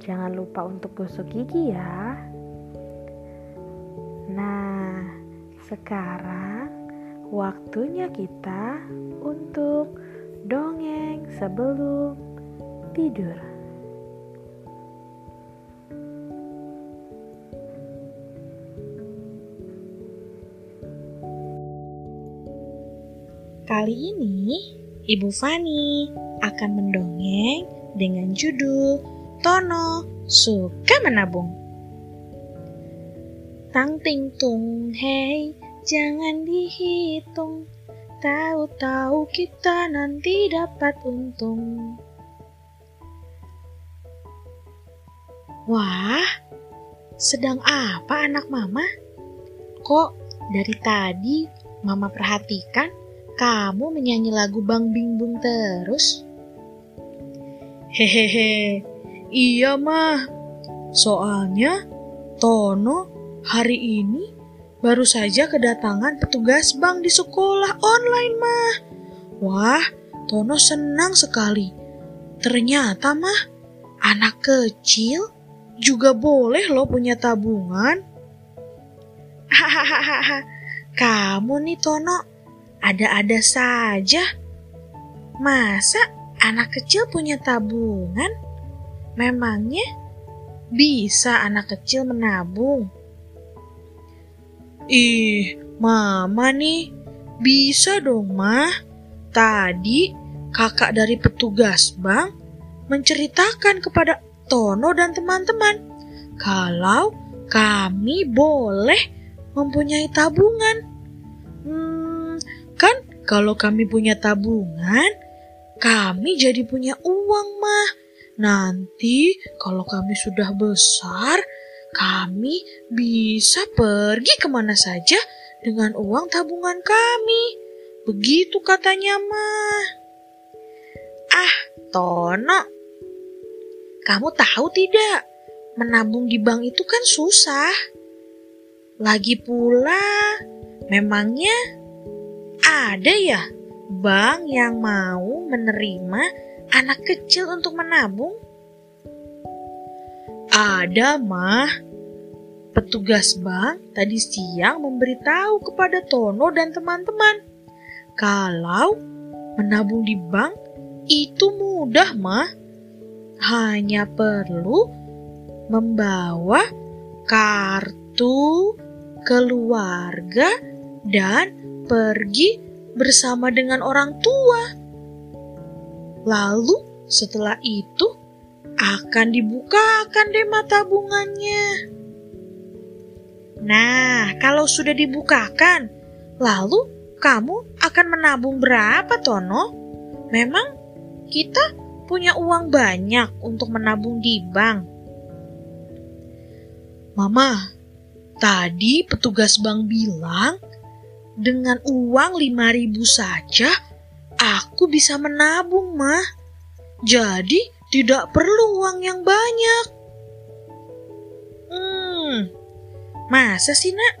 jangan lupa untuk gosok gigi ya. Nah, sekarang waktunya kita untuk dongeng sebelum tidur. Kali ini, Ibu Fani akan mendongeng dengan judul Tono Suka Menabung. Tang ting tung hei, jangan dihitung. Tahu-tahu kita nanti dapat untung. Wah, sedang apa anak mama? Kok dari tadi mama perhatikan kamu menyanyi lagu Bang Bing Bung terus? Hehehe, iya mah. Soalnya Tono hari ini baru saja kedatangan petugas bank di sekolah online mah. Wah, Tono senang sekali. Ternyata mah anak kecil juga boleh loh punya tabungan. Hahaha, kamu nih Tono ada-ada saja. Masa anak kecil punya tabungan? Memangnya bisa anak kecil menabung? Ih, mama nih bisa dong mah. Tadi kakak dari petugas bank menceritakan kepada Tono dan teman-teman kalau kami boleh mempunyai tabungan. Hmm, kan kalau kami punya tabungan, kami jadi punya uang mah. Nanti kalau kami sudah besar, kami bisa pergi ke mana saja dengan uang tabungan kami. Begitu katanya mah. Ah, Tono. Kamu tahu tidak? Menabung di bank itu kan susah. Lagi pula, memangnya ada ya bank yang mau menerima anak kecil untuk menabung? Ada mah. Petugas bank tadi siang memberitahu kepada Tono dan teman-teman kalau menabung di bank itu mudah mah. Hanya perlu membawa kartu keluarga dan pergi bersama dengan orang tua. Lalu setelah itu akan dibukakan deh mata tabungannya. Nah, kalau sudah dibukakan, lalu kamu akan menabung berapa, Tono? Memang kita punya uang banyak untuk menabung di bank. Mama, tadi petugas bank bilang dengan uang 5000 saja aku bisa menabung, mah. Jadi tidak perlu uang yang banyak. Hmm, masa sih nak?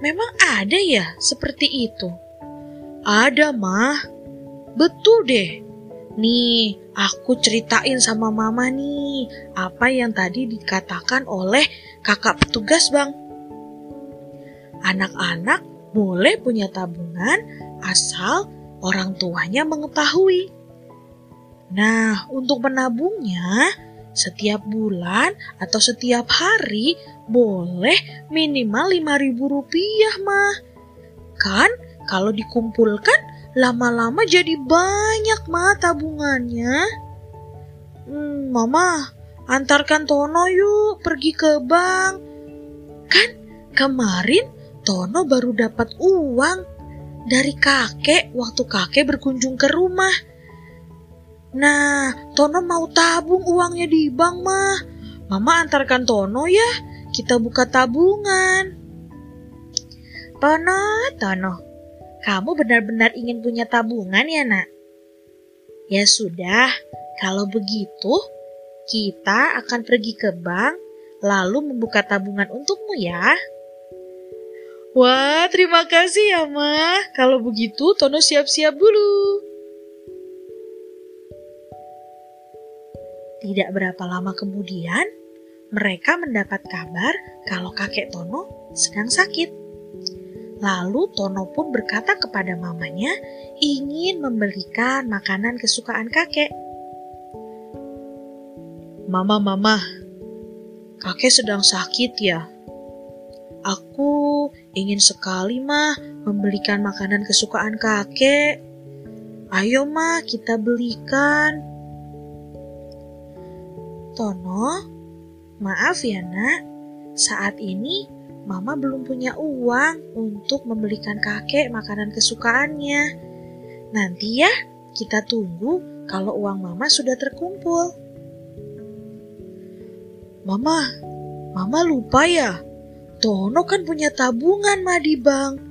Memang ada ya seperti itu? Ada, mah. Betul deh. Nih, aku ceritain sama mama nih apa yang tadi dikatakan oleh kakak petugas bang. Anak-anak boleh punya tabungan asal orang tuanya mengetahui. Nah, untuk menabungnya, setiap bulan atau setiap hari boleh minimal 5000 rupiah mah. Kan kalau dikumpulkan lama-lama jadi banyak mah tabungannya. Hmm, mama, antarkan Tono yuk pergi ke bank. Kan kemarin Tono baru dapat uang dari kakek waktu kakek berkunjung ke rumah. Nah, Tono mau tabung uangnya di bank, mah. Mama antarkan Tono ya, kita buka tabungan. Tono, Tono, kamu benar-benar ingin punya tabungan ya, nak? Ya sudah, kalau begitu, kita akan pergi ke bank, lalu membuka tabungan untukmu ya. Wah, terima kasih ya, Ma. Kalau begitu, Tono siap-siap dulu. Tidak berapa lama kemudian, mereka mendapat kabar kalau kakek Tono sedang sakit. Lalu Tono pun berkata kepada mamanya ingin membelikan makanan kesukaan kakek. Mama, mama, kakek sedang sakit ya. Aku ingin sekali mah membelikan makanan kesukaan kakek. Ayo mah kita belikan. Tono, maaf ya nak, saat ini Mama belum punya uang untuk membelikan kakek makanan kesukaannya. Nanti ya, kita tunggu kalau uang Mama sudah terkumpul. Mama, Mama lupa ya, Tono kan punya tabungan mah di bank.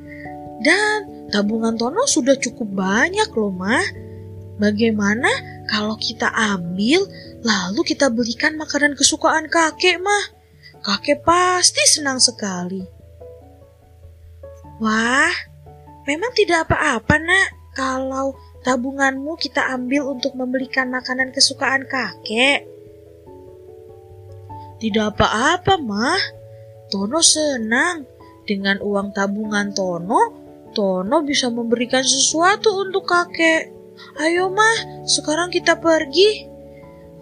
Dan tabungan Tono sudah cukup banyak loh mah. Bagaimana kalau kita ambil lalu kita belikan makanan kesukaan kakek mah? Kakek pasti senang sekali. Wah, memang tidak apa-apa nak kalau tabunganmu kita ambil untuk membelikan makanan kesukaan kakek. Tidak apa-apa mah. Tono senang dengan uang tabungan Tono. Tono bisa memberikan sesuatu untuk kakek. Ayo mah, sekarang kita pergi.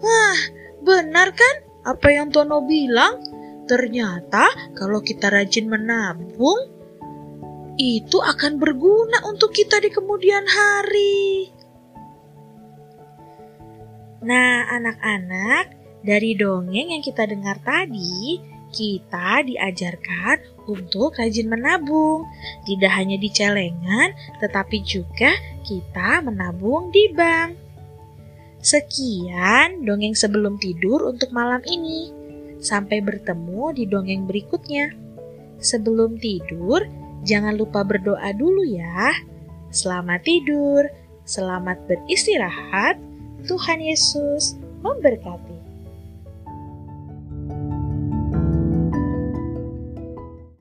Wah, benar kan apa yang Tono bilang? Ternyata kalau kita rajin menabung, itu akan berguna untuk kita di kemudian hari. Nah, anak-anak, dari dongeng yang kita dengar tadi, kita diajarkan untuk rajin menabung. Tidak hanya di celengan, tetapi juga kita menabung di bank. Sekian dongeng sebelum tidur untuk malam ini. Sampai bertemu di dongeng berikutnya. Sebelum tidur, jangan lupa berdoa dulu ya. Selamat tidur, selamat beristirahat. Tuhan Yesus memberkati.